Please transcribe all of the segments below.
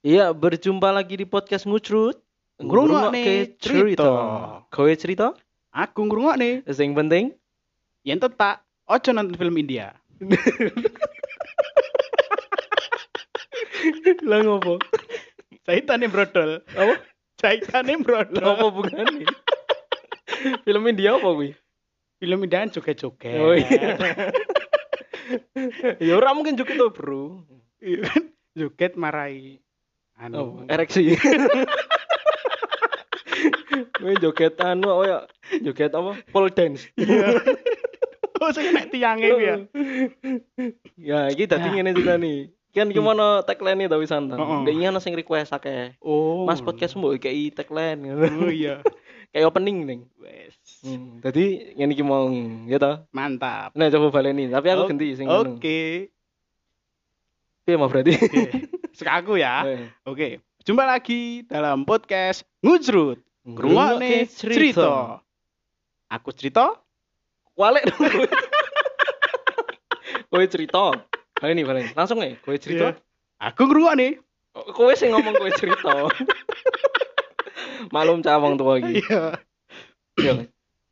Iya, berjumpa lagi di podcast Ngucrut. Ngrungokne cerita. Kowe cerita? Aku ngrungokne Sing penting yen tetak ojo nonton film India. lah ngopo? Jaitane brodol. Apa? Jaitane brodol. Apa bukan Film India apa kuwi? Film India joget-joget. Oh iya. ya ora mungkin juga tuh, Bro. Iya kan? Joget marai Oh, anu. ereksi. Kowe joget anu apa ya? Joget apa? Pole dance. Iya. Oh, sing nek tiange ku ya. Ya, iki dadi Nah. ngene nih. Kan gimana tagline ta wisan ta. Heeh. Ndek iki ana sing request akeh. Oh. Mas podcast mbok kayak tagline Oh iya. kayak opening ning. Wes. Hmm, tadi ngene iki mau ya ta. Mantap. Nah, coba baleni, tapi aku Oh, ganti sing ngono. Oke. Mau berarti? Oke. Sekaku ya. Oke. Jumpa lagi dalam podcast Ngujrut. Ngrungokne cerita. Aku cerita, Walik dong. kowe. Kowe cerita. Baleni, baleni. Langsung nih, kowe cerita. Iya. aku ngrungokne. Oh, Kowe sing ngomong kowe cerita. Malum cawang tua iki. Iya. Yo,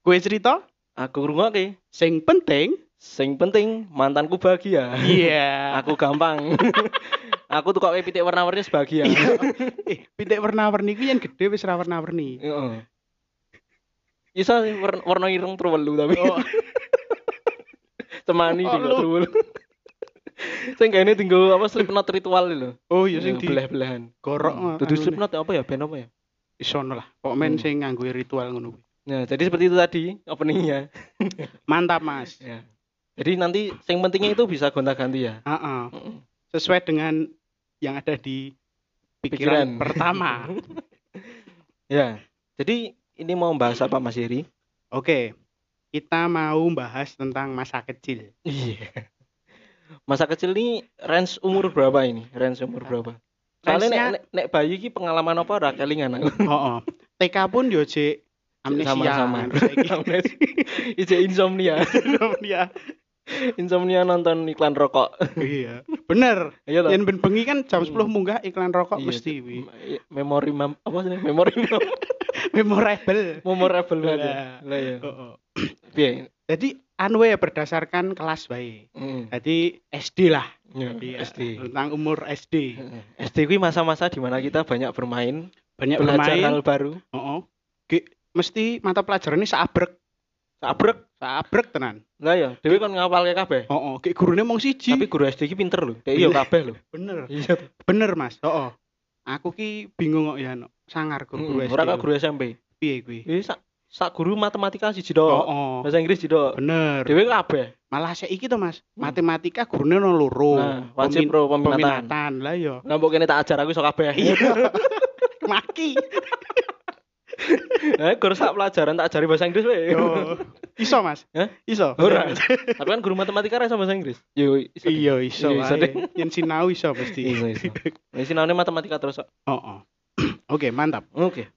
Kue cerita aku ngrungokke. sing penting Sing penting mantanku bahagia. iya Aku gampang. aku tuh kok pitik warna-warni sebahagia. eh pitik warna-warni ku yen gede wis ra warna-warni Heeh. Isa warna, ireng terwelu tapi oh temani Oh, tinggal lu. terwelu. Sing kayaknya tinggal apa slipknot ritual lho. oh iya sing di belah-belahan. gorok Dudu slipknot apa ya band apa ya? isono lah pokoknya Hmm. sing nganggo ritual ngono kuwi Nah, jadi seperti itu tadi openingnya. mantap mas Ya. Jadi nanti yang pentingnya itu bisa gonta-ganti ya. Heeh. Heeh. sesuai dengan yang ada di pikiran, Pikiran. pertama Ya. Jadi ini mau bahas apa Mas Heri? oke kita mau bahas tentang masa kecil Iya. Masa kecil ini range umur berapa ini? Range umur berapa? Soalnya nek, nek, nek bayi ki pengalaman apa ora kelingan aku. oh, TK pun yo cek amnesia Sama-sama. Ije insomnia. Iya. insomnia nonton iklan rokok. iya bener Iya? Yen ben bengi kan jam 10 Hmm. munggah iklan rokok Iya, mesti wi. Memori mem apa sih? Memori mem- Memorable. memorable banget. ya. Lah. Lah ya. Heeh. Piye? Jadi anu ya berdasarkan kelas wae. Heeh. Jadi SD lah. Ya, Jadi, SD. Tentang umur SD. Heeh. SD kuwi masa-masa di mana kita banyak bermain, Banyak belajar bermain. hal baru. Heeh. Ki- mesti mata pelajaran ini sabrek. Sabrek. Sabrek tenan. Lah ya, dhewe kan ngapalke kabeh. Heeh, ki gurune mung siji. Tapi guru SD ki pinter lho. Kayak iya Iya. kabeh lho. bener. Iya. Bener, Mas. Heeh. Aku ki bingung kok ya no. Sangar guru guru SD. Ora kok guru SMP. piye kuwi? Iki sak sak guru matematika siji tok. Heeh. Bahasa Inggris siji tok. Bener. Dhewe kabeh. Malah saiki to, Mas. Hmm. Matematika gurune ono loro. Nah, wajib pro peminatan. peminatan. Lah ya. Mbok kene tak ajar aku iso kabeh. Iya. Maki. Nah, guru sak pelajaran tak ajari bahasa Inggris wae. Yo. Iso, Mas? Hah? Iso. Ora. Tapi kan guru matematika ra iso bahasa Inggris. Yo iso. Iya, iso. Iya, iso deh. Yen sinau iso mesti. Iso iso. Wis sinaune matematika terus. kok. Oh, oh. Oke, mantap. Oke.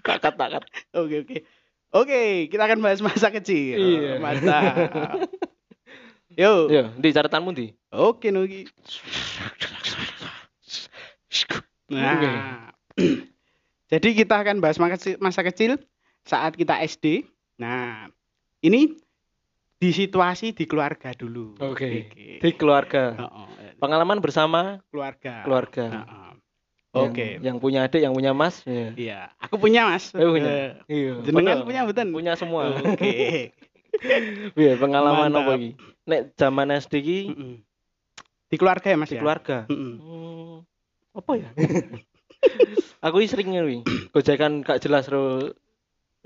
Kakat kakat. Oke, oke. Oke, kita akan bahas masa kecil. Iya. Mantap. Yo. Yo, di catatanmu di. Oke, Nugi. Nah. Jadi kita akan bahas masa kecil, masa kecil saat kita SD. Nah, ini di situasi di keluarga dulu. Oke. Oke. Di keluarga. Oh, oh, Pengalaman bersama keluarga. keluarga. Oke. Yang, punya adik, yang punya mas. Ya. Iya, aku punya, Mas. Eh, punya. Iya. Jenengan punya betul? Punya semua. Oke. Iya, pengalaman Mantap. apa iki? Nek zaman SD ki Mm-mm. Di keluarga ya, Mas di ya? keluarga. Mm-mm. Hmm, apa ya? aku sering ngewi. Gojekan gak jelas ro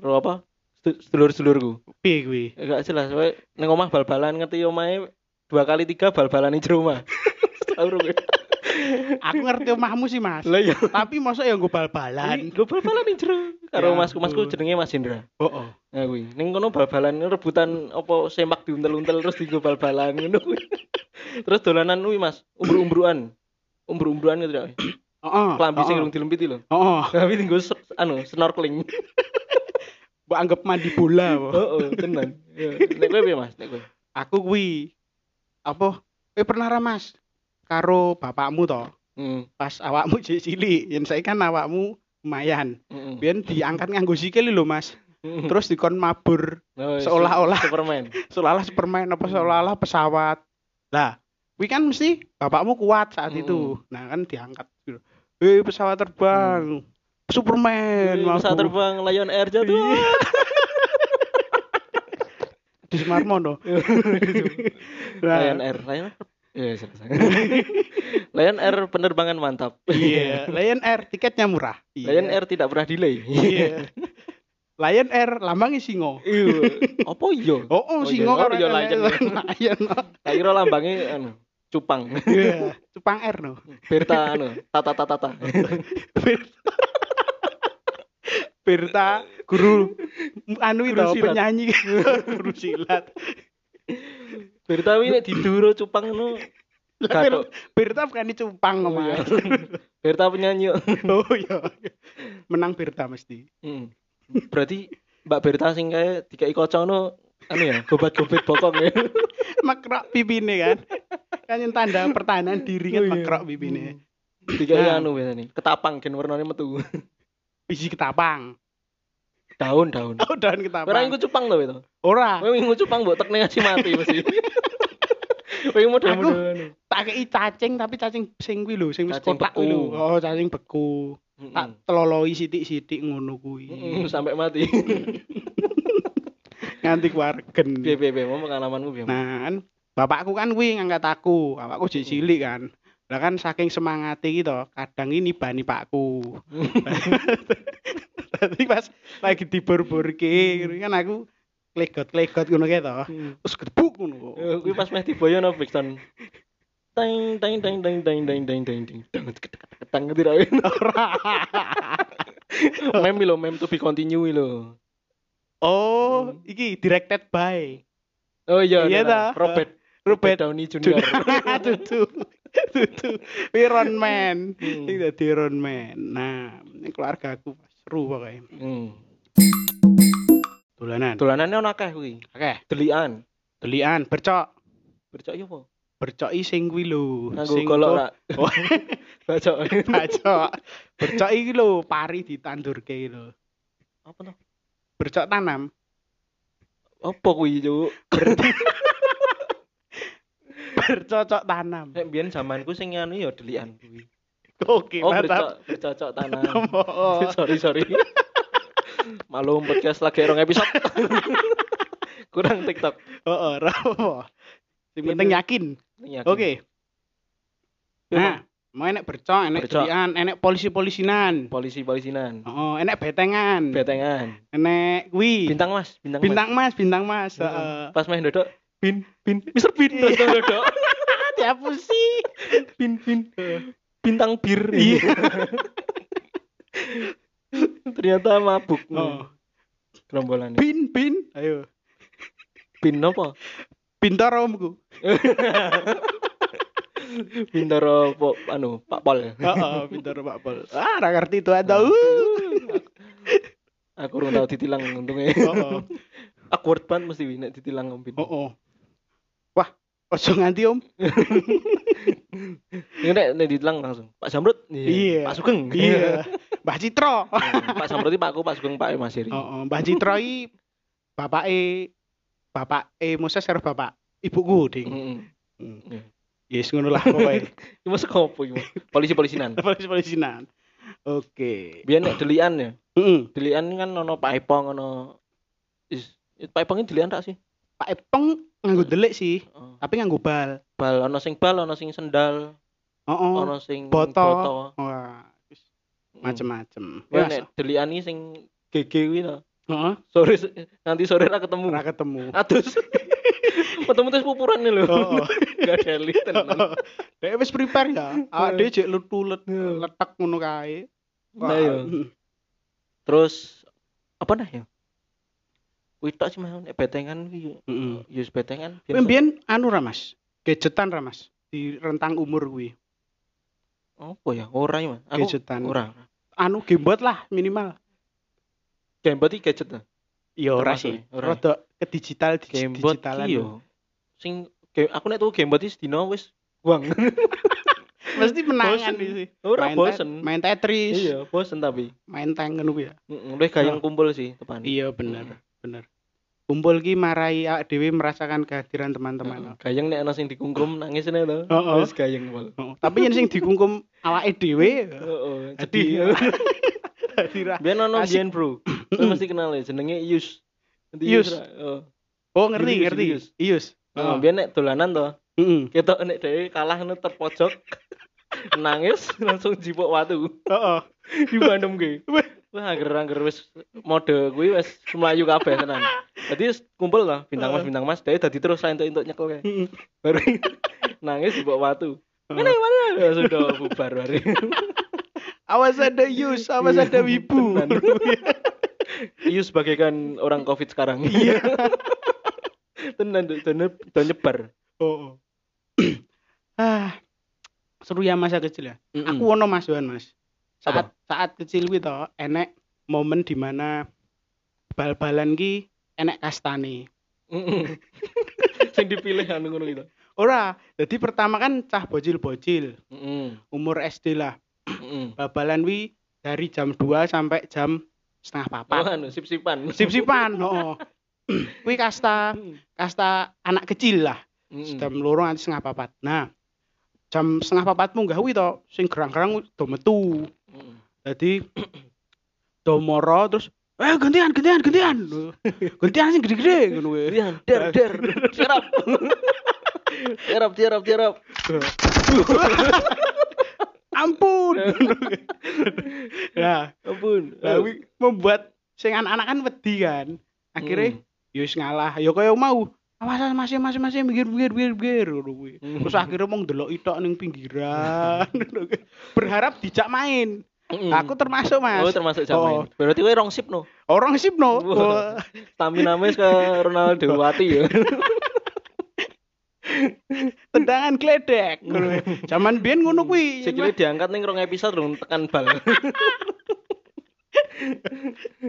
ro apa? Sedu- Sedulur-sedulurku. Piye kuwi? Gak jelas. Wae ning omah bal-balan ngerti omahe dua kali tiga bal-balan ro kowe? Aku ngerti omahmu sih, Mas. Lah iya. Tapi masa ya nggo bal-balan. Gue bal-balan ning jero. Karo Ya masku masku jenenge Mas Indra. Oh, oh. Nah kuwi. Ning kono bal-balan rebutan apa semak diuntel-untel terus digo bal-balan ngono kuwi. Terus dolanan kuwi Mas, umbru-umbruan. Umbru-umbruan gitu ya. Heeh. Klambi sing urung dilempiti lho. Heeh. Tapi tinggo anu snorkeling. Mbok anggap mandi bola. Heeh, tenan. Nek kowe piye Mas? Nek kowe. Aku kuwi apa Eh pernah ra Mas karo bapakmu to Hmm. pas awakmu cilik yen saiki kan awakmu lumayan Mm-mm. biyen diangkat nganggo sikil lho Mas Mm-mm. terus dikon mabur Oh, su- seolah-olah. Superman. seolah-olah Superman apa seolah-olah pesawat lah kuwi kan mesti bapakmu kuat saat Mm-mm. itu nah kan diangkat gitu. eh pesawat terbang Superman Wih, Pesawat terbang Lion Air jatuh. Iya. di Semarmono Nah, Lion Air, Lion Air. Iya, selesai. Lion Air penerbangan mantap. iya Lion Air tiketnya murah Iya. Lion Air tidak pernah delay. iya Lion Air lambangnya singo Iya. Apa iya? oh oh Oh, singo iya. Iya, ada- Lion. Lion Tak kira lambangnya anu, cupang. iya Cupang Air no Berta anu, tata tata tata. Berta guru anu itu penyanyi guru silat Berta ini diduro cupang anu. Gatot. Berta bukan di Cupang Oh, iya. Berta penyanyi. oh iya menang Berta mesti Hmm. Berarti Mbak Berta sing kae dikai kocok no anu ya, gobat-gobet bokong ya. makrok pipine kan kan yang tanda pertahanan diri kan Oh, iya. makrok pipine Dikai Nah. anu biasanya, ketapang gen warnane metu. biji ketapang Daun, daun. oh daun ketapang Ora iku cupang to itu. ora Kowe ngingu cupang mbok tekne ngasih mati mesti. Kowe model-model anu. tak kei cacing tapi cacing sing kuwi lho sing wis Cacing kotak kuwi lho oh cacing beku tak Mm-mm. teloloi sithik-sithik ngono kuwi Mm-mm, sampai mati. nganti kuargen Piye piye piye mau pengalamanmu piye? Nah, kan bapakku kan kuwi ngangkat aku, bapakku jek cilik kan. Lah kan saking semangate iki to, kadang ini bani pakku. Tadi pas lagi dibor-borke, kan aku klegot-klegot ngono kae to. Terus gedebuk ngono. Eh, Kuwi pas meh diboyo no Brixton. Teng teng teng teng teng teng teng teng teng teng ketang ngerti ra? Ora. Mem lho, mem to be continue lho. Oh, iki directed by Oh iya, Iya nah, ta? Robert Robert Downey Junior. Tutu. Tutu. Iron Man. Hmm. Iki dadi Iron Man. Nah, ini keluarga aku seru pokoknya. Hmm. Dolanan. Dolanane ono akeh kuwi. Oke, Delian. delian bercok. Bercok yo apa? Bercoki sing kuwi lho. Sing golok ra. Oh, Bercok. Bacok. Bercok iki lho, pari ditandurke iki lho. Apa to? Bercok tanam. Apa kuwi, Cuk? Bercocok tanam. Nek biyen zamanku sing anu ya delian kuwi. Oke, Oh, mantap. bercok, bercocok tanam. Oh, sorry, sorry. Malum podcast lagi rong episode. Kurang TikTok. oh, oh, ora apa. Sing penting yakin. Yakin. Oke. Nah, mau enek bercok, enek Bercok. delian, enek polisi-polisinan. polisi-polisinan. Oh, enek betengan. Betengan. Enek kuwi. Bintang Mas, bintang, Bintang Mas, bintang Mas. Mas. Heeh. Pas main dodok, bin, bin, Mister Bin, Iya. terus dodok, Diapusi. bin, bin, bintang bir. Iya. Ternyata mabuk. Oh. Gerombolan. Bin, bin. Ayo. Bin apa? Pintar omku. Pintar apa? Anu, Pak Pol. Heeh, pintar Pak Pol. Ah, ora ngerti itu ada. Aku urung tau ditilang untungnya. Heeh. Awkward banget mesti nek ditilang Om Bin. Heeh. Wah, ojo nganti Om. Ini nek nek ditilang langsung. Pak Samrut. Iya. Pak Sugeng. Iya. Mbah Citro. Pak Samrut iki Pakku, Pak Sugeng Pak Mas Heri. Heeh, Mbah Citro iki bapake bapak eh Moses karo bapak ibuku, Ding. Heeh. Hmm. Iya. Yes, ngono lah pokoke. Iki masuk opo? Mas? Polisi-polisinan. Polisi-polisinan. Oke. Biyen nek delian ya. Heeh. Delian kan ono Pak Epong ono is Pak Epong delian tak sih? Pak Epong nganggo delik sih, Oh. tapi nganggo bal. Bal ono sing bal, ono sing sendal, Heeh. ono sing Boto. Wah, wis Hmm. macem-macem. Ya Ya, nek delian sing GG kuwi to. Heeh, Sore nanti sore ra ketemu. ora ketemu. Atus. Ketemu terus pupuran nih lho. Heeh. Gak ada elit tenan. Dek wis prepare ya. Awak dhewe jek letulet letek ngono kae. Nah, iya. Terus apa nah ya? Kuwi tok sih Mas, nek betengan kuwi Heeh. ya wis betengan. Kuwi mbiyen anu ra Mas. Gadgetan ra Mas. Di rentang umur kuwi. Apa ya? Ora ya, Mas. Aku Gadgetan. ora. Anu gamebot lah minimal. Gamebot iki gadget ta? Ya ora sih. ya? Rada ke digital Gamebot digitalan. iki yo sing aku nek tuku game berarti sedina wis buang. Mesti menangan sih. Ora bosen. Main Tetris, Iya, bosen tapi. main tank ngono ya. Heeh, luwih gayeng kumpul sih tepan. Iya bener, bener. Kumpul ki marai awake dhewe merasakan kehadiran teman-teman. Gayeng nek ana sing dikungkum nangis to. Heeh. Wis gayeng pol. Oh, Tapi yang sing dikungkum awake dhewe Heeh, jadi Dira. biyen ono Asik. biyen, Bro. Kowe mesti kenal ya jenenge Yus. Nanti Yus. ra? Oh. Oh ngerti ngerti. Ius. Heeh, biyen nek dolanan to, Heeh. ketok nek dhewe kalah ngono terpojok. nangis langsung jipuk watu. Heeh. Dibandem ge. Wah, angger-angger wis mode kuwi wis melayu kabeh tenan. Dadi kumpul lah bintang Mas bintang Mas, dhewe dadi terus ra entuk-entuk nyekel kae. Baru nangis jipuk watu. Mana mana sudah bubar hari. Awas ada Yus, awas ada Wibu. Tenan. Ius bagaikan orang Covid sekarang. Iya. Tenan tuh, nyebar. Oh. oh. ah. Seru ya masa kecil ya. Mm-mm. Aku ono Mas Wan, Mas. Saat Apa? saat kecil kuwi to enek momen di mana bal-balan ki enek kastane. Mm-mm. Sing dipilih anu ngono gitu. Ora, jadi pertama kan cah bocil-bocil, Mm-mm. umur SD lah. Mm-mm. Bal-balan wi dari jam 2 sampai jam setengah Oh, papat. anu sip-sipan. Sip-sipan, oh. Kuwi kasta kasta anak kecil lah. Mm-mm. jam loro nganti setengah papat. Nah, jam setengah papat munggah kuwi to, sing gerang-gerang do metu. Mm-mm. Dadi do moro terus eh gantian gantian gantian. Gantian sing gede-gede ngono kuwi. Rian, der der. Cerap. Cerap, cerap, cerap. Ampun. Nah, Ampun. kuwi membuat sing anak-anak kan wedi kan. Akhirnya Mm. ya wis ngalah, ya kaya mau. Awas masih masih masih minggir minggir minggir minggir ngono kuwi. Mm. Terus akhirnya mau ndelok itok ning pinggiran. Berharap dijak main. Mm-mm. Aku termasuk Mas. Oh, termasuk Oh. jamin. Berarti kowe rong sip no. Orang sip no. Stamina mes ke Ronaldo Wati ya. Tendangan gledek. Zaman biyen ngono kuwi. Sikile diangkat ning rong episode rong tekan bal.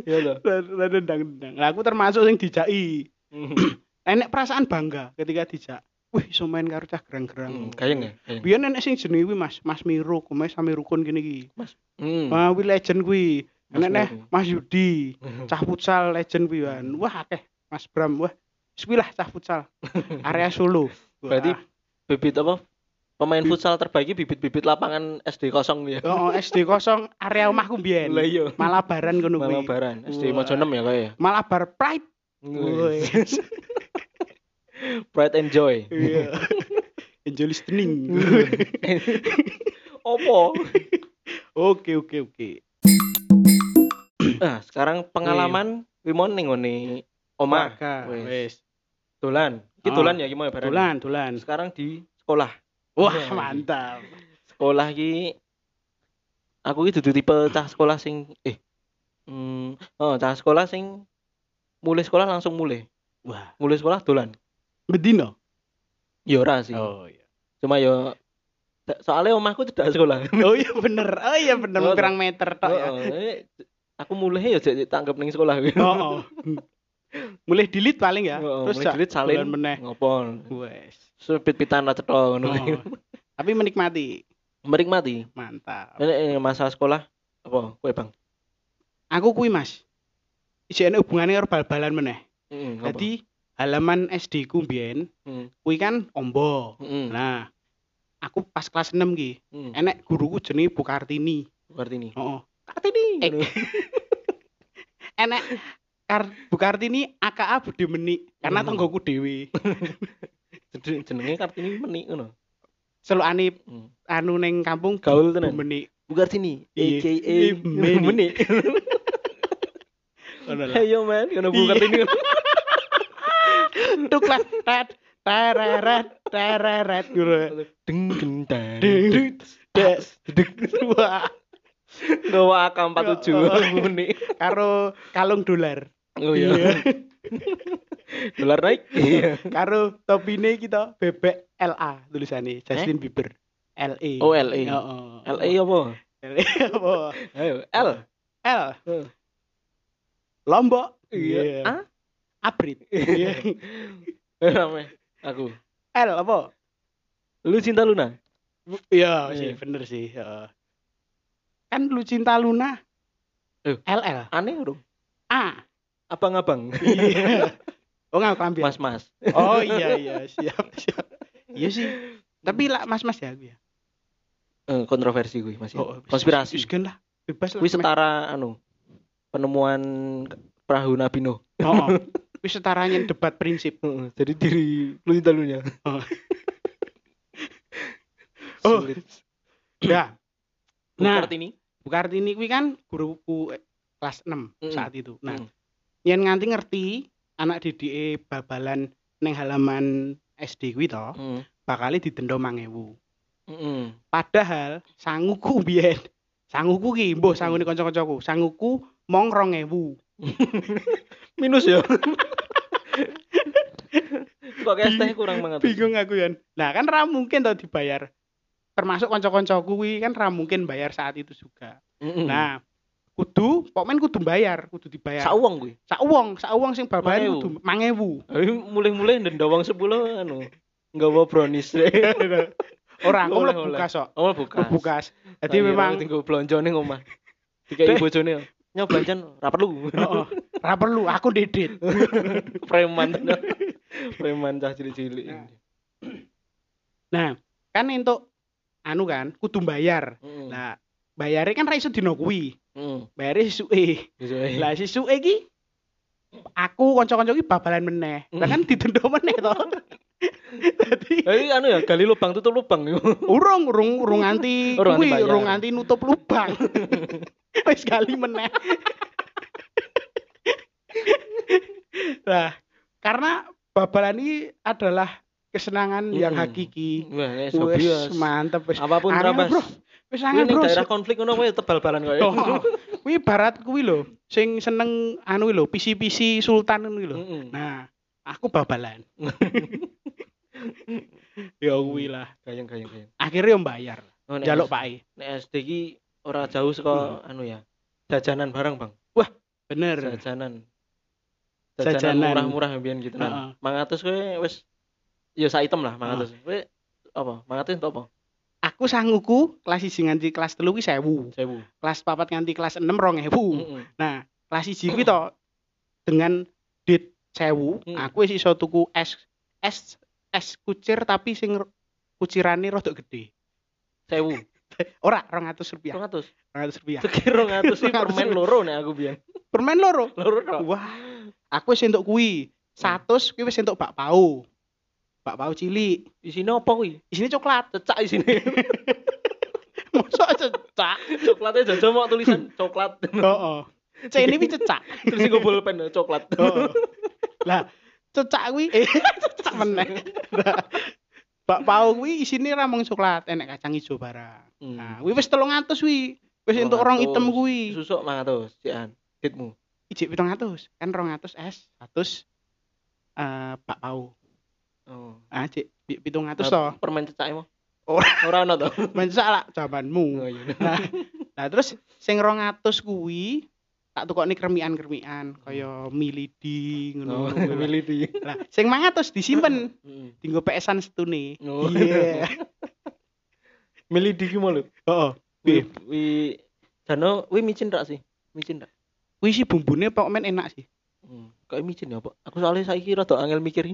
Ya lho. Tendang-tendang. Lah aku termasuk sing dijaki. Enek perasaan bangga ketika dijak. Wih, iso main karo cah gerang-gerang. Kayeng ya. kayeng. Biyen enek sing jenenge kuwi Mas, Mas Miro, kuwi sami rukun kene iki. Hmm. Wah, kuwi legend kuwi. Mas Enek neh. Mas Yudi, cah futsal legend kuwi wan. Wah, akeh Mas Bram. Wah, wis kuwi lah cah futsal. Area Solo. Berarti bibit apa? Pemain futsal terbaik iki bibit-bibit lapangan SD kosong ya. Oh, SD kosong area omahku mbiyen. Lah iya. Malabaran ngono kuwi. Malabaran. SD Wah. Mojonem ya kaya. Malabar Pride. Pride and joy. Iya. Enjoy listening. Opo? Oke, oke, oke. Nah, sekarang pengalaman Wimon ning ngene omah. Wis. Dolan. Iki Ah. dolan ya iki mau barang. Dolan, dolan. Sekarang di sekolah. Wah, Iya. mantap. Sekolah iki aku iki dudu tipe cah sekolah sing eh hmm, oh, cah sekolah sing mulai sekolah langsung mulai. Wah, Mulai sekolah dolan. bedino. Ya ora sih. Oh iya. Cuma ya soalnya omahku tidak sekolah. Oh iya bener. Oh iya bener Oh, kurang meter tok ya. Oh, aku mulai ya jadi tanggap ning sekolah gitu. Oh. oh. Mulai dilit paling ya. Oh, Terus mulai dilit salin. meneh. Ngopol. Wes. Sepit-pitan lah ngono. Oh. Tapi menikmati. Menikmati. Mantap. Ini masa sekolah apa kowe, Bang? Aku kuwi Mas. Isine hubungane karo bal-balan meneh. Heeh, apa? Jadi halaman SD ku mbiyen kuwi kan ombo. Heeh. Nah, aku pas kelas 6 ki, Heeh. enek guruku jenenge Bu Kartini. Kartini. Heeh. Kartini. Eh. Enek Kar Bu Kartini AKA Budi Menik karena Hmm. tonggoku dhewe. Jadi jenenge Kartini menik ngono. Selukane Hmm. anu ning kampung Gaul tenan. Menik. Bu Kartini, Iya. aka Iya, Menik. menik. Ngono lah. Hey yo man, ngono Bu Iya. Kartini. Tuk lah tet tereret tereret gitu. Deng deng deng. Des deg wah Gawa AK47 Oh. Bu menik. karo kalung dolar. Oh iya. Dolar naik. Iya. Karo topine kita bebek LA tulisannya Justin Bieber. LE. Oh, LE. Heeh. LA apa? LE apa? Ayo, L. L. Lombok. Iya. A. Abrit. Iya. Eh. Aku. L apa? Lu cinta Luna? Iya Iya. sih, bener sih. heeh. Kan lu cinta Luna. Eh. LL. Aneh dong. A. Abang-abang. Iya. Oh nggak klambian. Mas-mas. Oh iya iya siap siap. Iya sih. Tapi lah mas-mas ya aku ya. Eh, kontroversi gue masih. Oh, Konspirasi. Wis lah. Bebas lah. Gue setara anu penemuan perahu Nabi Nuh. Oh, oh. Wis setaranya debat prinsip. Jadi diri lu cinta lunya. Oh. Oh. Ya. Nah, Nah, ini. Bu Kartini kuwi kan guruku eh, kelas 6 Mm-mm. saat itu. Nah, Mm. Yen nganti ngerti anak didike babalan neng halaman SD kuwi to, Heeh. bakal didenda 1000. Heeh. Padahal sanguku biyen sanguku ki mbuh sangune kanca-kancaku, sanguku mong 2000. Minus ya. Kok kayak teh kurang banget. Bingung aku kan. Nah, kan ra mungkin to dibayar. Termasuk kanca-kancaku kuwi kan ra mungkin bayar saat itu juga. Heeh. Nah, kudu pokmen kudu bayar, kudu dibayar. sak uang gue. sak uang, sak uang sing Mangewu. kudu 1000. Ayo mulai-mulai denda uang 10 anu. Enggak bawa brownies. Ora, aku Oleh, mlebu oleh. bukas kok. Oh, bukan. Mlebu bukas. Jadi memang tinggal belanja ning omah. Dikai Dek. bojone. Nyo belanjan ra perlu. Heeh. Ra perlu aku dedit. Preman. Preman cah cilik-cilik. Nah. Nah, kan entuk anu kan kudu bayar. Nah, bayarnya kan ra iso kuwi. Heeh. Bayare sesuke. Lah, Lah sesuke iki aku kanca-kanca iki babalan meneh. Lah kan didenda meneh to. Dadi Jadi anu ya, gali lubang tutup lubang urung urung urung nganti kuwi urung nganti nutup lubang. Wis kali meneh. Nah, karena babalan ini adalah kesenangan yang Mm-mm. hakiki. Wes mantep wis. Apa pun terabas. Wis angel bro. daerah konflik ngono kowe tebal balan kowe. Oh, kuwi barat kuwi lho, sing seneng anu lho, pisi-pisi sultan kuwi lho. Nah, aku babalan. ya kuwi lah. Gayeng gayeng gayeng. Akhirnya bayar. Oh, Jaluk Pak Nek SD ki ora jauh saka anu ya. Jajanan barang, Bang. Bener. Jajanan. Jajanan. Jajanan murah-murah mbiyen gitu Heeh. kan. 500 kowe wis ya sak item lah 500. Kowe apa? 500 untuk apa? Aku sanguku kelas 1 nganti kelas 3 kuwi 1000. 1000. Kelas 4 nganti kelas 6 2000. Heeh. Nah, kelas 1 kuwi to dengan dit 1000, Hmm. aku wis iso tuku es es es kucir tapi sing kucirane rada gede. 1000. Ora 200 rupiah. 200. 200 rupiah. Sekir 200 sih permen loro nek aku biyen. Permen loro. Loro tok. Wah, aku wis entuk kuwi. 100 kuwi wis entuk bakpao. Bakpao cilik. Isine apa kuwi? Isine coklat. Cecak isine. Mosok cecak. Coklatnya jajan mau tulisan coklat. Heeh. C ini wis cecak. Terus gue bolpen coklat. Heeh. Lah, cecak kuwi eh cecak meneh. Bakpao kuwi isine ramong coklat, enek kacang ijo barang. Hmm. Nah, kuwi wis 300 kuwi. Wis entuk rong 300. item kuwi. Susuk 500, cian. Ditmu. Ijik 700, kan 200 es, 100 eh bakpao. Oh. Ah, cik 700 to. Permen cecak emang. Ora. Ora ono to. Mencak lah zamanmu. Oh iya. Nah, nah terus sing 200 kuwi tak tukokne kremikan-kremikan kaya milidi Oh, ngono. ngono. milih di. Lah, sing 500 disimpen Heeh. dinggo PS-an setune. Oh. Iya. Milih di ki mau lho. Heeh. Wi wi jano wi micin rak sih. Micin rak. Kuwi sih bumbune pokoknya enak sih. Hmm. Kayak micin ya, Pak. Aku soalnya saiki rada angel mikir.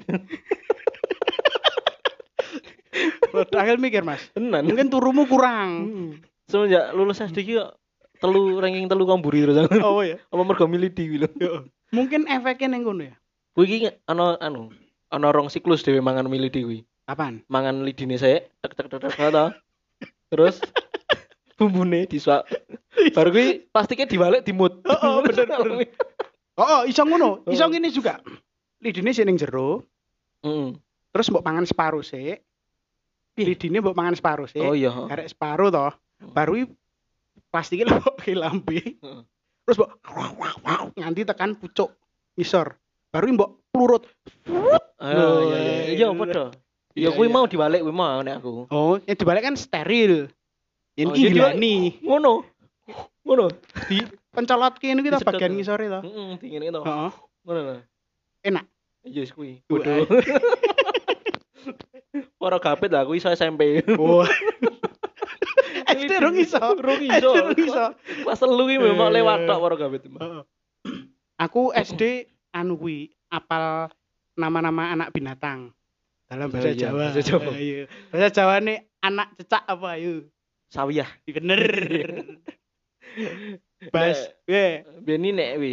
Angel mikir, Mas. Tenan. Mungkin turumu kurang. Hmm. Semenjak lulus SD kok telu ranking telu kamburi terus. Oh ya. Apa mergo milih lho. Mungkin efeknya ning kono ya. Kuwi iki ana anu, ana rong siklus dhewe mangan milih di kuwi. Kapan? Mangan lidine saya tek tek tek tek. Terus bumbune disuap. Baru kuwi plastiknya dibalik dimut. Oh, oh, bener, bener. Oh, oh iso ngono. Iso Oh. ngene juga. Lidine sing ning jero, Heeh. terus mbok pangan separuh sik. Lidine mbok pangan separuh sik. Oh iya. Arek separuh toh. Baru plastiknya lambe. Heeh. Terus mbok nganti tekan pucuk ngisor. Baru mbok plurut. Ah, iya iya. Iya apa to? Ya Iya, kuwi iya. mau dibalik kuwi mau nek aku. Oh, yang dibalik kan steril. Ini Oh, jadi gilani. Ngono. Ngono. Di pencolot kene kita Disedot bagian ngisore to. Heeh, dingin itu. Heeh. Ngono lho. Enak. Iya kuwi. Bodoh. ora gapit lah aku iso SMP. Wah. SD rung iso. Rung SD iso. rung iso. Telu ki memang lewat tok karo gapit. Heeh. Aku SD anu kuwi apal nama-nama anak binatang dalam bahasa Oh iya, Jawa. bahasa Jawa. Iya. Bahasa Jawa nih anak cecak apa ayo? Sawiyah. Bener. Bas, ya. Biyen ini nek wi.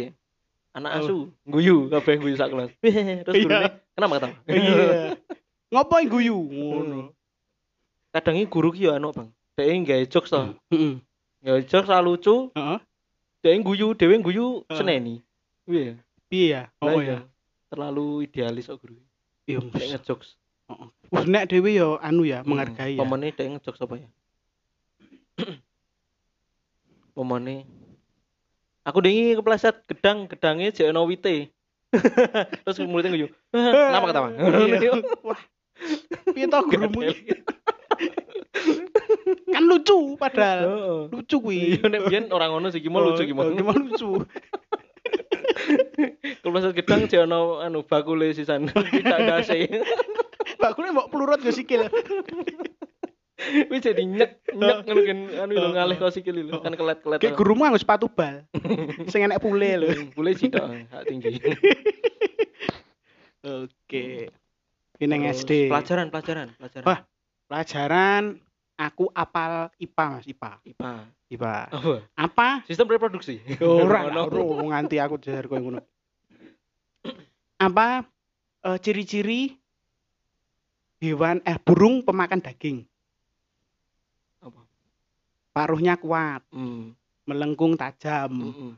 Anak Oh. asu, guyu kabeh guyu sak kelas. Terus Iya. gurune kenapa ketawa? Iya. Ngopo yang guyu? Ngono. Kadang guru ki yo anu, Bang. Dhek nggawe jokes to. Heeh. Nggawe jokes ra lucu, Heeh. dhek guyu, dhewe guyu seneni. Iya. Piye ya? Oh iya. ya. Terlalu idealis kok guru. Iya. Dhek ngejokes. Heeh. Wis nek dhewe yo anu ya, menghargai ya. Pemene dhek ngejokes apa ya? Pemene Aku dengi kepleset gedang, gedangnya jek ono wite. Terus mulutnya guyu. Kenapa ketawa? Iya. Wah. Piye to gurumu? Kan lucu padahal. Heeh. Lucu kuwi. Iya nek biyen ora ngono sih, gimana lucu Oh, gimana. Gimana lucu? Kepleset gedang jek ono anu bakule sisan. Tidak dase. Bakule mbok plurut yo sikil. Wis jadi nyek nyek ngono kan anu Heeh. ngalih kok sikil lho. Kan kelet-kelet. Kayak gurumu nganggo sepatu bal. Sing enek pule lho. Boleh sih dong, hak tinggi. Oke. Terus, SD. Pelajaran, pelajaran, pelajaran. Wah. Pelajaran aku apal IPA Mas, IPA. IPA. IPA. Apa? Apa? Sistem reproduksi. Ora, ora nganti aku jajar koyo ngono. Apa eh, ciri-ciri hewan eh burung pemakan daging? Apa? Paruhnya kuat, Hmm. melengkung tajam. Mm-mm.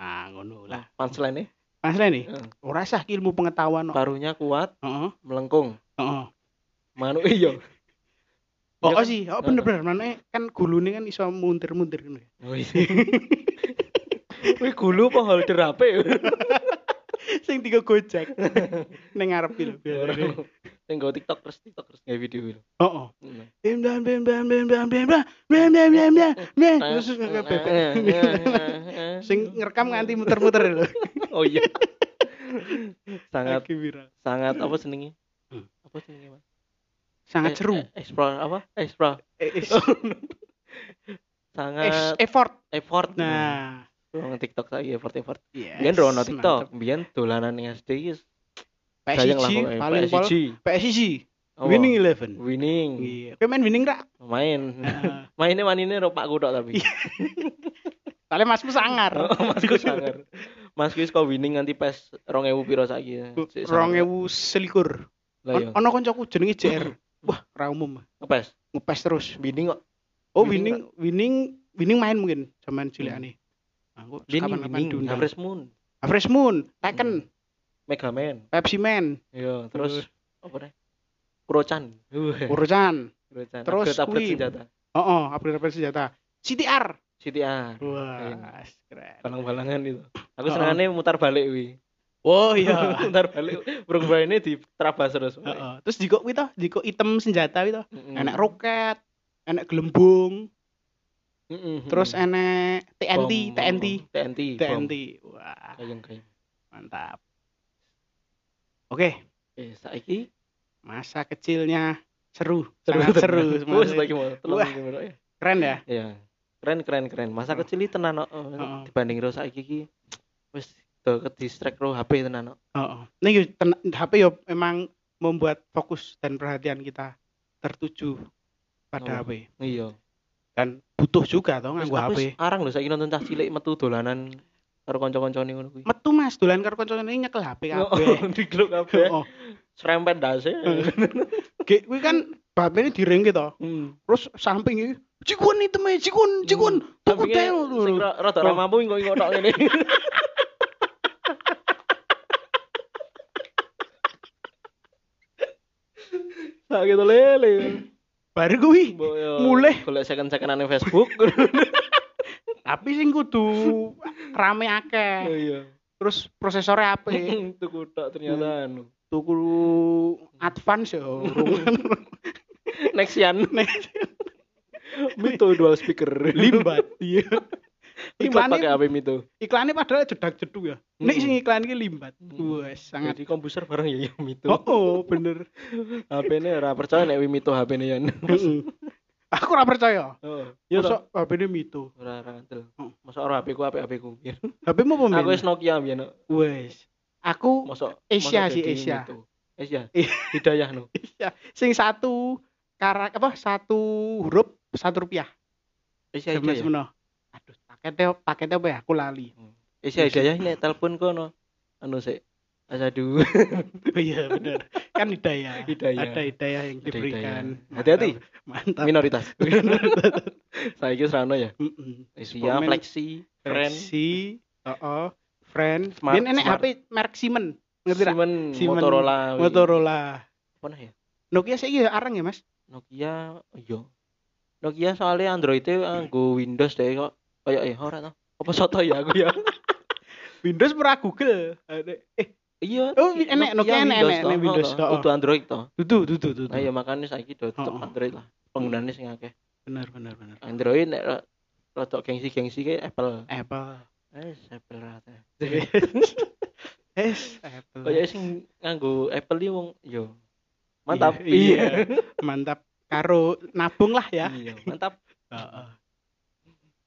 Nah, ngono lah. Lah, Mas nih, Heeh. ora sah ki ilmu pengetahuan kok. Paruhnya kuat, Heeh, melengkung. heeh. Manuk iya. Oh, oh sih, oh bener-bener mana kan gulune kan iso muntir-muntir ngono. ya. Oh iya. Wih gulu apa holder HP? Sing tiga gojek. Ning ngarep ki lho gue TikTok terus TikTok terus nggak video itu. Heeh. Hmm. Bim bam bim bam bim bam bim bam bim bam bim bam bim. Terus bebek. Sing ngerekam nganti muter-muter lho. Oh iya. sangat sangat apa senengnya? Hmm. Apa senengnya, Mas? Sangat Eh, seru. eh, Explore apa? Explore. Eh, Sangat effort. effort. Nah, Wong TikTok lagi effort effort. yes. Biyen ro ono TikTok, biyen dolanan ning SD PSG paling pol. PSG. PSG. Winning Eleven. Winning. Iya. Kowe main winning ra? Main. Heeh. Mainnya manine ro Pak Kutok tapi. Soalnya masmu sangar. Oh, Masku sangar. Mas wis kok winning nganti pes 2000 piro saiki. Sik sangar. Rong ewu selikur. Lah iya. Ono koncoku jenenge JR. Wah, ra umum. Ngepes. Ngepes terus. Winning kok. Oh, Winning winning winning main mungkin zaman cilikane. Aku Winning kapan-kapan winning. diundang. Harvest Moon. Harvest Moon, Tekken, Mega Man. Pepsi Man, Iya, terus apa nih? Kurochan. Kurochan. terus upgrade, senjata. Oh, oh, upgrade senjata. CTR. CTR. Wah, keren. Balang-balangan itu. Aku Oh, senengane mutar balik wi. Oh iya. mutar balik. Berubah ini di terabas terus. Heeh. Terus jiko kuwi to, jiko item senjata kuwi to. Mm-mm. Enek roket, enek gelembung, Mm-mm. terus enek TNT, Bom, TNT, TNT. bom. TNT. Wah, Kayang kayang. mantap. Oke, Eh, saiki masa kecilnya seru, seru sangat seru. Wah. Keren ya? Iya. Keren keren keren. Masa Oh. kecil tenan kok. Heeh. Dibanding ro saiki iki wis do ke distract ro HP tenan kok. Oh, Nih yo, ten- HP yo emang membuat fokus dan perhatian kita tertuju pada Oh. HP Iya. dan butuh juga toh nganggo HP. wis arang lho saiki nonton cah cilik metu dolanan karo kanca-kancane ngono kuwi. Metu Mas, dolan karo kancane nyekel HP Oh, kabeh. Diglok kabeh. Oh, Serempet dase. Kuwi kan HP ini diringke to. Hmm. Terus samping iki, "Cikun itu me, cikun, cikun." Tuku Sampinge tel. Sing ra- rada ora Oh. mampu engko engko tok ngene. Sak gitu lele. Baru. Mbok yo Mulih. golek second-secondan Facebook. Tapi sing kudu rame akeh. Iya. Terus prosesornya apik. Tuku tok ternyata anu. Tuku advance ya. Nexian. Mito dual speaker. Limbat. Iya. Limbat Iklannya- pakai HP Mito. Iklannya padahal jedak-jeduk ya. Nek Mm. sing iklan iki limbat. Mm. Wes, sangat Jadi komputer bareng ya ya Mito. Oh, oh bener. HP ini ora percaya nek Mito HP ini ya. Aku ora percaya. Oh, iya toh. Masa HP-ne mito. Ora ora ngantel. Oh. Masa ora HP ku HP HP ku. HP-mu apa Aku wis Nokia biyen. Wes. Aku Masa Asia sih, Asia. Asia. Iya. Hidayah no. Iya, sing satu karak apa satu huruf satu rupiah. Asia Zaman Hidayah. semono. Aduh, paketnya paketnya apa ya? Aku lali. Asia Hidayah nek telepon kono. Anu sik. Asadu. Oh iya benar. Kan hidayah. Hidayah. Ada hidayah yang diberikan. Hati-hati. Mantap. Minoritas. Saya kira serano ya. Komen- Flexi, Friend, Si, oh, friend. Smart- Ini enek smart. HP merek Siemens. Ngerti? Siemens, Siemens, Motorola. Motorola. Apa nah ya? Nokia sih ya arang ya, Mas? Nokia, iya. Nokia soalnya Android itu nganggo Windows deh kok. Kayak ya ora toh. Apa soto ya aku ya? Windows pernah Google. Ada- Eh, Iya. Oh, enek, Nokia enek, Windows enek, toh, enek Windows oh. Kudu Android toh. tutu tutu tutu. Nah, ya makanya saiki do tetep Oh, oh. Android lah. Penggunaannya sing akeh. Benar benar benar. Android nek rodok gengsi-gengsi kayak Apple. Apple. Eh, Apple rata. Es, Apple. Kayak sing nganggo Apple iki wong yo. Mantap. Iya, iya. Mantap. Karo nabung lah ya. Iya, mantap. Heeh.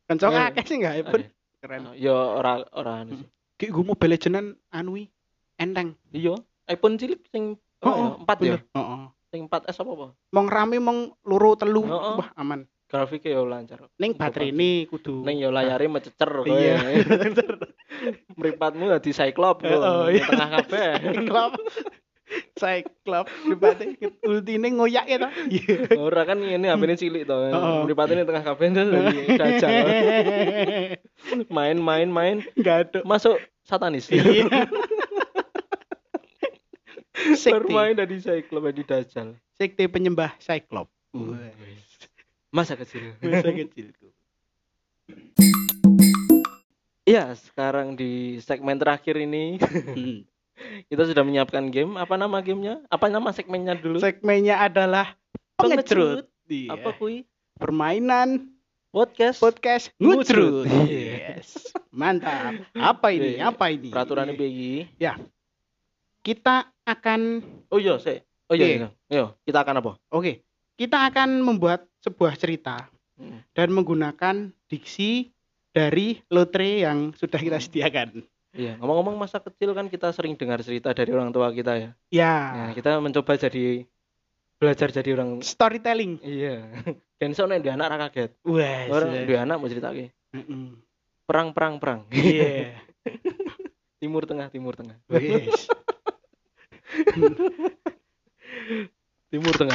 Kencok Ya. akeh sih enggak iPhone. Keren. Yo ora ora anu sih. Ki gue Mobile Legends anui enteng. Iya, iPhone cilik sing Oh, oh, oh, 4 ya. Heeh. Sing 4S apa apa? Mong rame mong loro telu. Oh, oh. Wah, aman. Grafiknya yo lancar. Ning baterai ini kudu Ning yo layare mececer. Iya. Mripatmu dadi Cyclops Eh, oh, iya. Tengah kabeh. Cyclop. Cyclop dibate ultine ngoyak ya ta. Ora kan ngene HP-ne cilik to. Oh. Mripatnya tengah kabeh terus dajal. Main main ada. masuk satanis. Iya. Bermain dari Cyclops di dajal. Sekte penyembah Cyclop. Masa kecil. Masa kecilku. Iya, sekarang di segmen terakhir ini Hmm. Kita sudah menyiapkan game. Apa nama gamenya? Apa nama segmennya dulu? Segmennya adalah pengecerut. Iya. Apa kui? Permainan Podcast. podcast ngucrut. Yes. Mantap. Apa ini? Iya. Apa ini? Peraturannya piye? Kita akan Oh iya, sih. Oh iya, Iya. iya. Yo, kita akan apa? oke. Kita akan membuat sebuah cerita Hmm. dan menggunakan diksi dari lotre yang sudah kita sediakan. Iya, ngomong-ngomong masa kecil kan kita sering dengar cerita dari orang tua kita ya. Ya, Nah, kita mencoba jadi belajar jadi orang storytelling. iya. Dan soalnya di anak ra kaget. Wes. Orang di anak mau cerita Mm-mm. perang perang perang. Iya. timur tengah timur tengah. Wes. Timur tengah.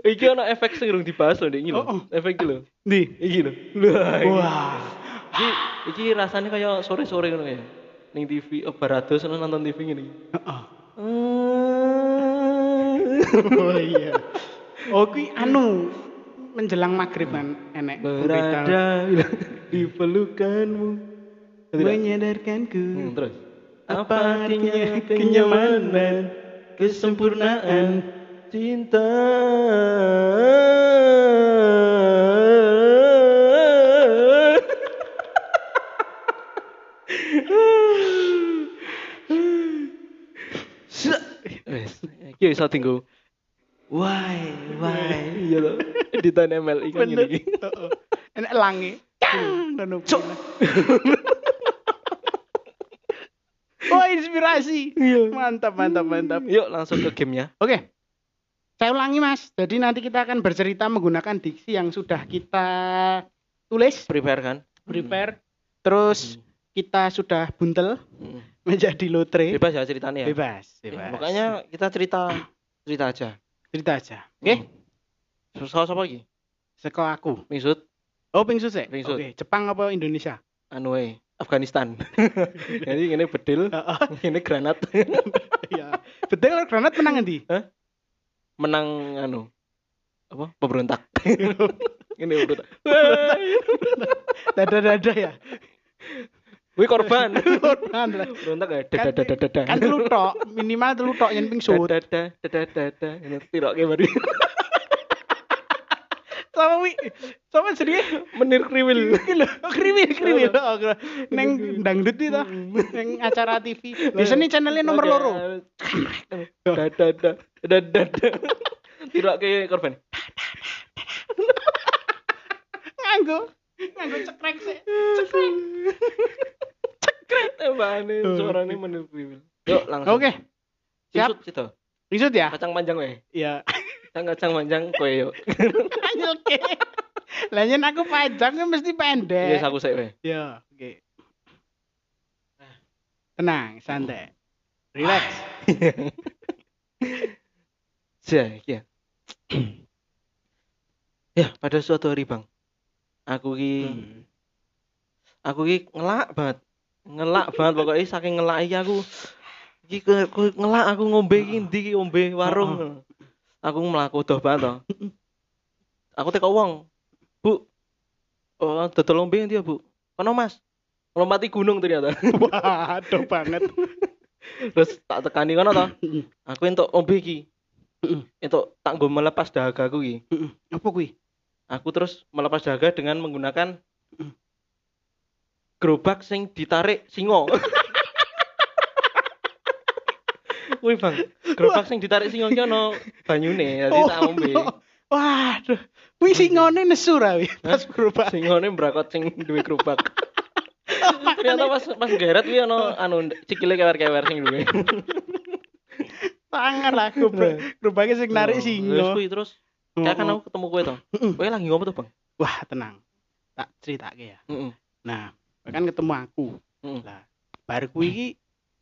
Iki ana efek sing urung dibahas lho iki lho. Oh, oh. Efek iki lho. Di. Iki lho. Wah. iki. Iki rasanya kayak sore-sore ngono ya. Ning TV oh barados nonton TV ngene iki. Heeh. Oh iya. Oh kuwi anu menjelang maghrib kan enek Berada di pelukanmu. Menyadarkanku Hmm, terus. apa artinya kenyamanan kesempurnaan cinta. Iki iso tinggu. Why, why? Iya lho. Editan ML ikan bener gini. Heeh. lange Cang, dan Cuk. Oh inspirasi Iya. mantap mantap mantap Yuk langsung ke gamenya. Oke. Saya ulangi Mas. Jadi nanti kita akan bercerita menggunakan diksi yang sudah kita tulis, Prepare kan? prepare. Terus kita sudah buntel Hmm. menjadi lotre. Bebas ya ceritanya ya. Bebas, Ya, bebas. Makanya kita cerita cerita aja. cerita aja. Oke? Soal apa lagi? Seko aku. Mingsut, Oh, pingsut sih. Pingsut. Oke, Jepang apa Indonesia? anu wae, Afghanistan. Jadi ini bedil, ini granat. Iya. Betul granat menang endi? Menang anu apa? Pemberontak. ini pemberontak. Dada-dada ya. Wih korban. Korban lah. Pemberontak ya. Kan- Dada dada dada. Kan telu tok, minimal telu tok yen pingsut. Dada dada dada dada. Ini tirok kayak baru. Sama wi. Sama jenenge Menir kriwil. kriwil kriwil. Oh, Neng dangdut itu neng acara TV. Biasanya channelnya nomor loro. Dada dada dada. Tidak kayak korban. Nganggo nganggo cekrek sih. Cekrek. Tembakane suarane menir kriwil. Yuk langsung. Oke. Siap. Situ. Isut ya? Kacang panjang weh. Iya. Kacang panjang kowe yuk. Ayo oke. Lah yen aku panjang kan mesti pendek. Yes aku sik weh. Ya, oke. Tenang, santai. Relax. Ya, ya. ya, pada suatu hari, Bang. Aku ki Hmm. aku ki ngelak banget. Ngelak banget pokoknya saking ngelak iki aku iki ngelak aku ngombe iki ndi ki ngombe warung. Aku mlaku doh banget. Aku teko wong. Bu. Oh, dodol ngombe ndi ya, Bu? Kono, Mas. Lompati gunung ternyata. Waduh banget. Terus tak tekani kono toh. Aku entuk ngombe iki. Entuk tak nggo melepas dahagaku iki. Heeh. Apa kuwi? Aku terus melepas dahaga dengan menggunakan gerobak sing ditarik singo. Wih bang, gerobak sing ditarik singo ki ono banyune, jadi tak ombe. Waduh. Kuwi singone nesu ra pas berubah. Singone mbrakot sing duwe gerobak. Ternyata pas pas geret kuwi ono anu sikile kewer-kewer sing duwe. Tangan lah gerobak. Gerobaknya sing narik Terus singo. kuwi terus kayak kan aku ketemu kowe to. Kowe lagi ngopo tuh, Bang? Wah, tenang. Tak ceritake ya. Heeh. Nah, kan ketemu aku. Heeh. Lah, bar kuwi iki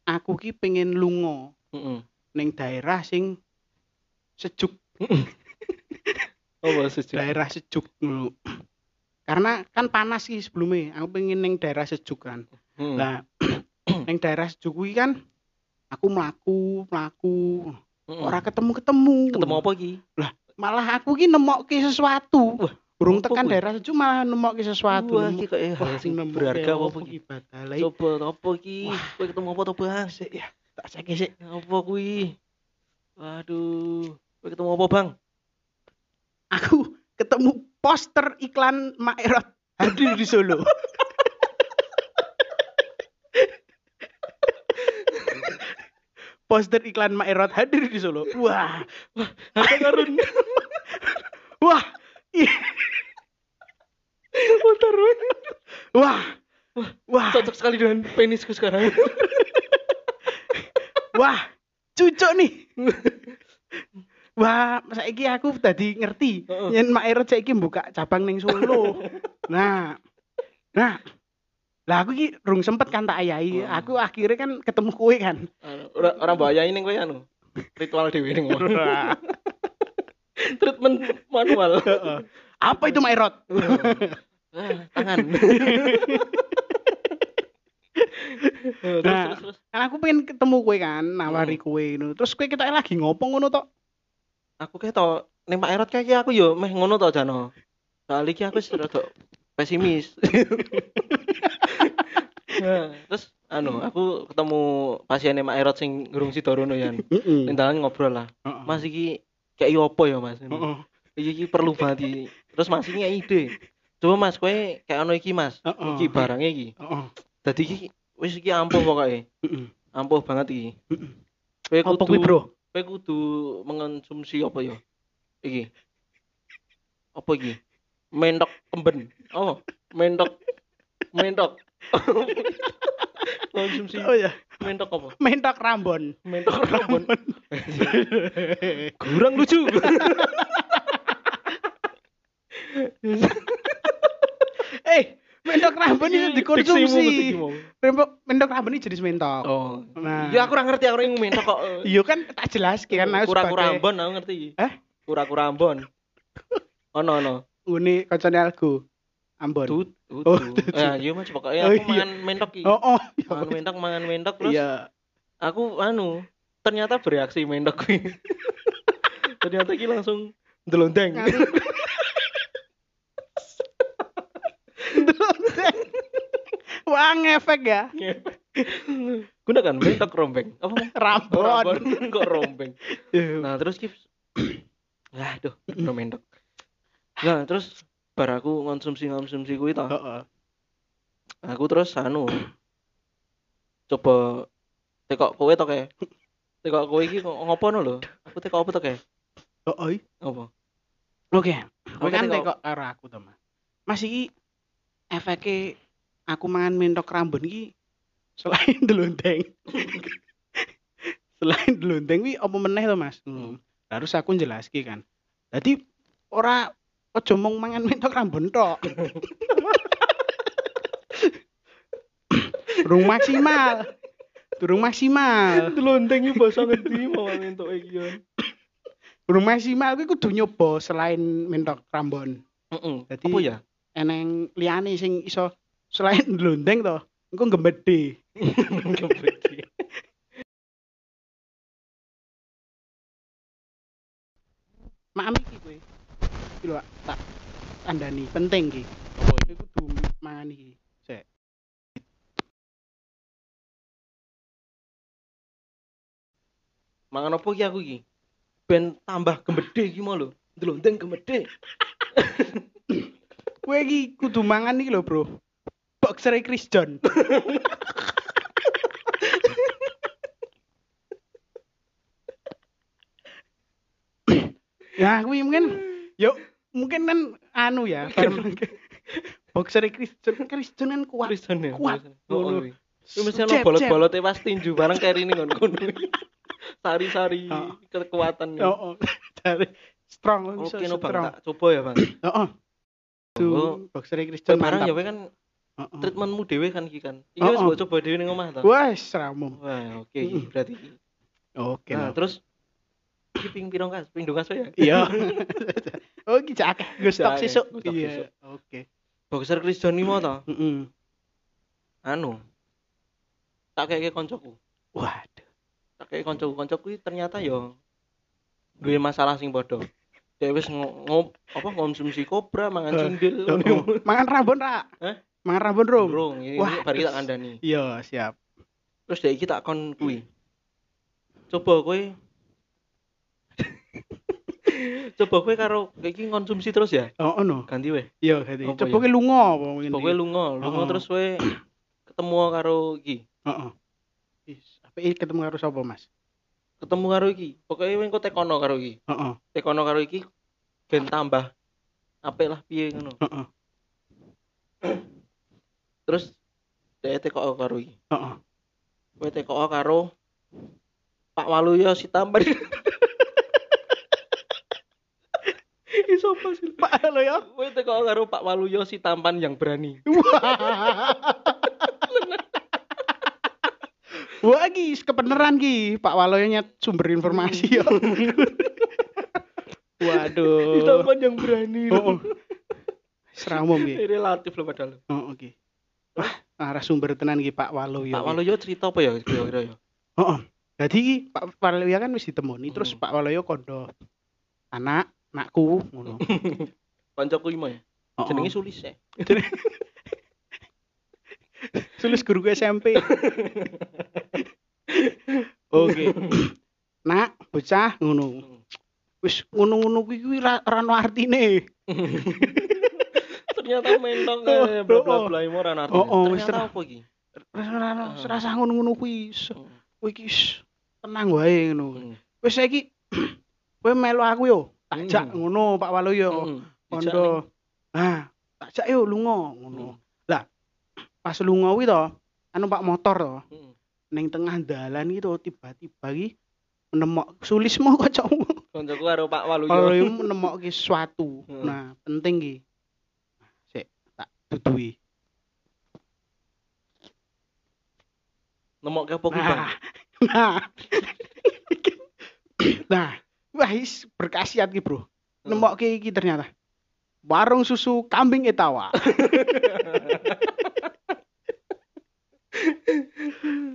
aku ki pengen lunga Heeh. ning daerah sing sejuk, Oh, sejuk. daerah sejuk ngono. Karena kan panas sih sebelumnya, aku pengen ning daerah sejuk kan. Heeh. Lah, ning daerah sejuk kuwi kan aku mlaku, mlaku, Heeh. ora ketemu-ketemu. ketemu apa iki? Malah aku ki nemokke sesuatu. Wah, Burung apa tekan kuwi? daerah sejuk malah nemokke sesuatu. Wah, iki kok sing nemokke berharga apa apa ibadah lah. Coba apa. Kowe ketemu apa to, Bang? Ya, tak saiki sik. Apa kuwi? Waduh. Kowe ketemu apa, Bang? Aku ketemu poster iklan Maerot hadir di Solo. poster iklan Maerot hadir di Solo. Wah, Harta karun. wah, Motor. wah, wah, Cocok sekali dengan penisku sekarang. Wah, cucuk nih. Wah, saiki aku tadi ngerti. Heeh. Yen Maerot saiki buka cabang ning Solo. Nah. Nah. Lah aku iki rung sempet kan tak ayahi. Oh. Aku akhirnya kan ketemu kowe kan. Anu, Ora ora mbayai ning kowe anu. Ritual dhewe ning. Treatment manual. Apa itu Maerot? Ah, tangan. terus, Nah. terus, terus. Kan aku pengen ketemu kowe kan, nawari Hmm. kowe ngono. Terus kowe kita lagi ngopo ngono tok? Aku kayak to ning Pak Erot kayak aku yo meh ngono to Jano. Soalnya iki aku rada pesimis. nah, terus anu aku ketemu pasiennya Mak Erot sing ngurung Sidorono ya. Heeh. Ning dalan ngobrol lah. Mas iki kayak opo ya Mas? Heeh. Iki, perlu banget. Terus Mas ini ide. Coba Mas kowe kayak ono iki Mas. Iki barangnya iki. Heeh. Dadi iki wis iki ampuh pokoknya. Heeh. Ampuh banget iki. Heeh. Kowe Apa kudu kuwi, Bro? kowe kudu mengonsumsi apa ya? Iki. Apa iki? Mentok kemben. Oh, mentok. Mentok. Konsumsi Oh ya, mentok apa? mentok Rambon. Mentok rambut. Kurang lucu. mentok Rambon itu dikonsumsi. Diksimu, diksimu. Mentok Rambon ini jenis mentok. Oh. Nah. Ya aku ora ngerti aku yang mentok kok. Iya kan tak jelas kan aku Kura-kura sebagai ambon aku ngerti. Eh? Kura-kura ambon. Ono ono. Uni kocone algo. Ambon. Tut. tut. Oh, Ya, iya Mas pokoknya Oh, aku iya. mangan mentok iki. Oh, oh. Mangan mentok, mangan mentok terus Iya. aku anu ternyata bereaksi mentok kuwi. ternyata iki langsung ndelondeng. Wah, ngefek ya. Gunakan mentok rombeng. Apa? Rambon. Rambon kok rombeng. Iya. Nah, terus ki Aduh, no mentok. Nah, terus bar aku konsumsi-konsumsi kuwi to. Heeh. Aku terus anu coba tekok kowe to kae. Tekok kowe iki kok ngopo no lho? Aku tekok apa to kae? Heeh. Apa? Oke. Kowe Aku kan tekok karo aku to, Mas. Mas iki efeke aku mangan mentok rambun iki selain delonteng. selain delonteng kuwi apa meneh to, Mas? Hmm. Harus aku jelaski kan. Jadi ora aja mung mangan mentok rambun tok. Durung maksimal. Durung maksimal. Delonteng iki basa ngendi mau entuk iki yo. Durung maksimal kuwi kudu nyoba selain mentok rambon. Heeh. Jadi Apa ya? eneng liyane sing iso selain ndlondeng to engko gembede Gembedi. maam iki kowe iki lho tak tandani penting iki Apa kowe iki? kudu mangan iki sik Mangan apa iki aku iki? Ben tambah gembede iki mau lho. Delonteng gembede. kowe iki kudu mangan iki lho bro boxer Chris John ya kuwi mungkin yuk mungkin kan anu ya boxer Chris John Chris John kan kuat Kristen ya. kuat. Ngono. Oh, iya. Itu mesti ono jeb. bolot-bolot tewas tinju bareng kayak ini ngono kono. Sari-sari Oh. kekuatan. Oh, oh. dari strong Oke bisa no Bang, tak coba ya Bang. Oh, oh. Oh. Tuh, boxer Christian Barang ya mantap. kowe kan Oh, oh. treatmentmu dhewe kan iki kan. Iki wis mbok coba dhewe ning omah to. Wah, seramum. Wah, oke iki Mm. berarti. Oke. Nah, no. terus iki ping pirang kas, ping dong kas ya. Iya. oh, iki cak stok Cak akeh, sesuk. Iya. Oke. Boxer Chris John iki mau to. Heeh. Anu. Tak kayak koncoku. Waduh. Tak kayak koncoku, koncoku iki ternyata yo duwe masalah sing padha. Dia wis ngo- ngop apa konsumsi kobra, mangan Eh, cindil. Oh. Mangan rabon, Ra. Hah? Mangan rabon, Rom. Bro, ini Wah, bar kita terus- kandani. Iya, siap. Terus dia iki tak kon kuwi. Coba kowe Coba kowe karo iki konsumsi terus ya? Oh, ono. Ganti weh. Iya, ganti. Apa Coba ya? ke lunga apa ngene. Coba kowe lunga, lunga Oh. terus kowe ketemu karo iki. Heeh. Is, apa iki ketemu karo sapa, Mas? Ketemu karo iki. Pokoke engko tekono karo iki. Heeh. Tekono karo iki ben tambah apik lah piye ngono. Heeh. Terus dia tekok karo iki. Heeh. Kowe tekok karo Pak Waluyo si tampan. Iso apa sih? Pak ya. Kowe tekok karo Pak Waluyo si tampan yang berani. Wah, iki kebenaran ki, Pak Waloyonya sumber informasi ya. Si Waduh. tampan yang berani. Oh, oh. Seramum ki. Relatif loh padahal. Oh, oke. Wah, narasumber tenan ki Pak Waloyo. Pak Waluyo cerita apa ya kira-kira ya? Jadi ki Pak Waloyo kan wis ditemoni, terus Hmm. Pak Waloyo kondo anak, anakku ngono. Kancaku iki ya. Jenenge Sulis ya. Tulis guru SMP. Oke. Nak, bocah ngono. Wis ngono-ngono kuwi kuwi ra ra ono artine. Ternyata mentok Oh, eh bla bla oh. bla ini ora ngerti. Oh, oh, Ternyata apa iki? Ra ra ono serasa ngono-ngono kuwi. Hmm. Kowe iki tenang wae ngono. Hmm. Wis saiki kowe melu aku yo. Tak jak Hmm. ngono Pak. Hmm. Dijak Kondo. Ah, tak jak yo lunga ngono. Hmm. Pas lunga kuwi to, anu Pak motor to. Hmm. ning tengah dalan gitu tiba-tiba ki menemok sulismu kocokmu Kancaku karo Pak Waluyo. menemok ki suatu Hmm. nah penting ki sik tak dudui Nemok ke apa kuwi, Bang? nah nah nah wah is berkasiat ki bro Hmm. nemok ki ki ternyata warung susu kambing etawa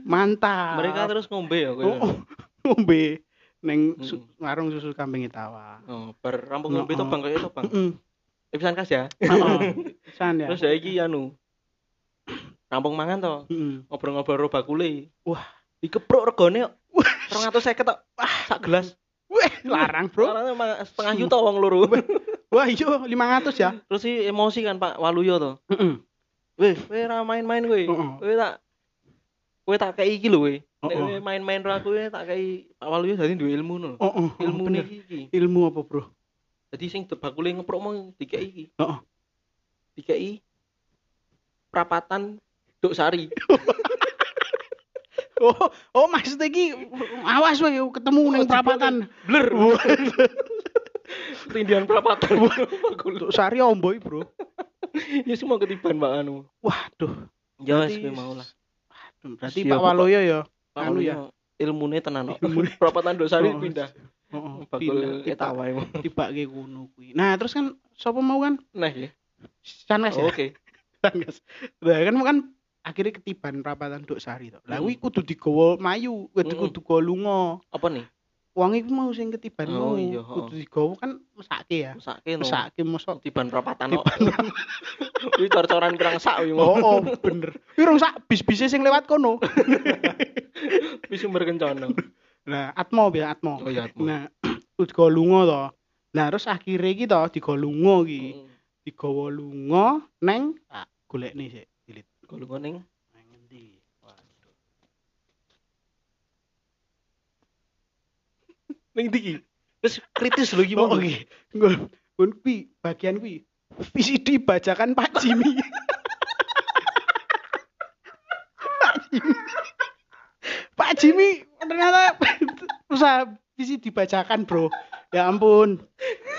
mantap Mereka terus ngombe ya kowe. oh, oh, ngombe neng su- Hmm. warung susu kambing etawa Oh, bar rampung ngombe to Oh. Bang to, Bang. Heeh. Eh, pisan kas ya. Heeh. Pisan ya. Terus ya iki anu. Rampung mangan to. Ngobrol-ngobrol ro bakule. Wah. Dikepruk regane kok 250 tok. Wah, sak gelas. Weh, larang, Bro. Larangnya ma- setengah juta wong loro. Wah, iya 500 ya. Terus sih emosi kan Pak Waluyo to. Heeh. Weh, kowe ra main-main kowe. Heeh. Kowe tak kowe tak kei iki lho kowe. Nek main-main ra kowe tak kei Pak Waluyo dadi duwe ilmu no. Ilmu bener. iki. Ilmu apa, Bro? Jadi sing bakule ngeprok mau dikei iki. Heeh. Dikei perapatan Duk Sari. Oh, oh maksudnya iki awas wae ketemu Oh, perapatan. Blur. Tindian perapatan. Untuk sari omboy, Bro. Ya semua ketiban Pak anu. Waduh. Ya kowe mau lah. Berarti Siap, Pak Waloyo ya. Pak Anu Waluyo ya. ilmune tenan kok. Perapatan Duk Sari Oh, pindah. Heeh. Bakul eta wae. tiba ke kuno kuwi. Nah, terus kan sapa mau kan? Nah ya. Sanes ya. Oke. Sanes. Lah kan kan akhirnya ketiban perapatan Duk Sari to. Lah kuwi kudu digawa mayu, kudu kudu gawa lunga. Apa nih? Wong iku mau sing ketiban Oh, iya, kudu digawa kan mesake ya. Mesake no. Mesake mosok Tiban perapatan no. Kuwi cor-coran pirang sak kuwi. Oh, oh, bener. Kuwi rong sak bis-bise sing lewat kono. Wis sumber kencana. Nah, Atmo ya Atmo. Oh iya. Atmo. Nah, digawa lunga to. Nah, terus akhirnya iki to digawa lunga iki. Mm. Digawa lunga neng tak golekne sik. Dilit. Kalau ning Nang endi? Waduh. ning ndi ki? Wis kritis lho iki Oh, mau. oke. Nggon nggon kuwi bagian kuwi. VCD bajakan Pak Jimmy. Pak Jimmy. Pak Jimmy ternyata usaha VCD bajakan, Bro. Ya ampun.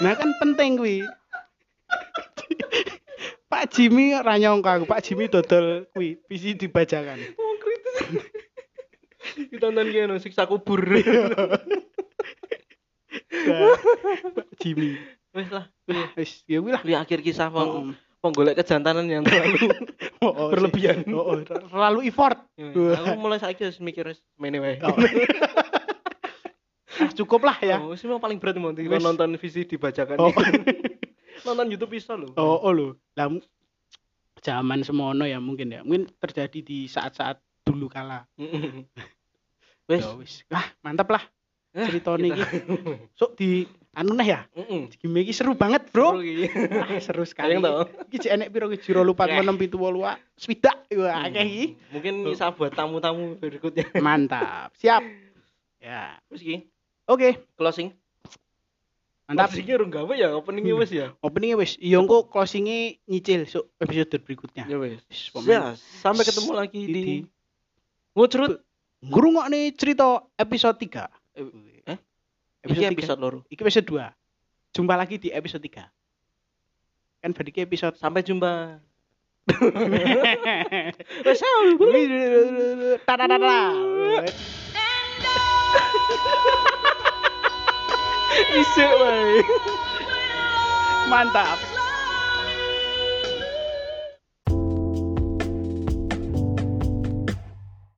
Nah kan penting kuwi. Pak Jimmy ra nyongko aku, Pak Jimmy dodol kuwi VCD bajakan. Oh, kritis. Ditonton ki anu siksa kubur. Nah, Pak Jimmy. Wis lah. Wah, wis ya kuwi lah. Akhir kisah Oh, peng penggolek kejantanan yang terlalu oh, oh, berlebihan. Oh, oh, terlalu effort. Aku mulai saiki wis mikir wis mene wae. Oh. Ah, cukup lah ya. Oh, memang paling berat mau Wis. nonton visi dibacakan. Oh, nonton YouTube bisa loh. oh, oh lho. Lah zaman semono ya mungkin ya. Mungkin terjadi di saat-saat dulu kala. Wis. Ya wis. Ah, mantap lah ceritanya iki. Sok di anu neh ya. Mm-mm. Game iki seru banget, Bro. Ah, seru sekali. Iki jek enek piro jero lupa Eh. 6 7 8 swidak. Wah, akeh iki. Mungkin bisa buat tamu-tamu berikutnya. Mantap. Siap. Ya. Terus iki Oke, closing. mantap. Closingnya urung gawe ya, openingnya Hmm. wis ya. Openingnya wis. Iya engko closingnya nyicil sok episode berikutnya. Ya wis. Pokoknya. Ya, sampai ketemu lagi Di- di di Ngucrut. ngrungokne cerita episode 3. Episode Iki 3. episode loro. Iki episode 2. Jumpa lagi di episode 3. Kan berarti episode Sampai jumpa. Wae. Mantap.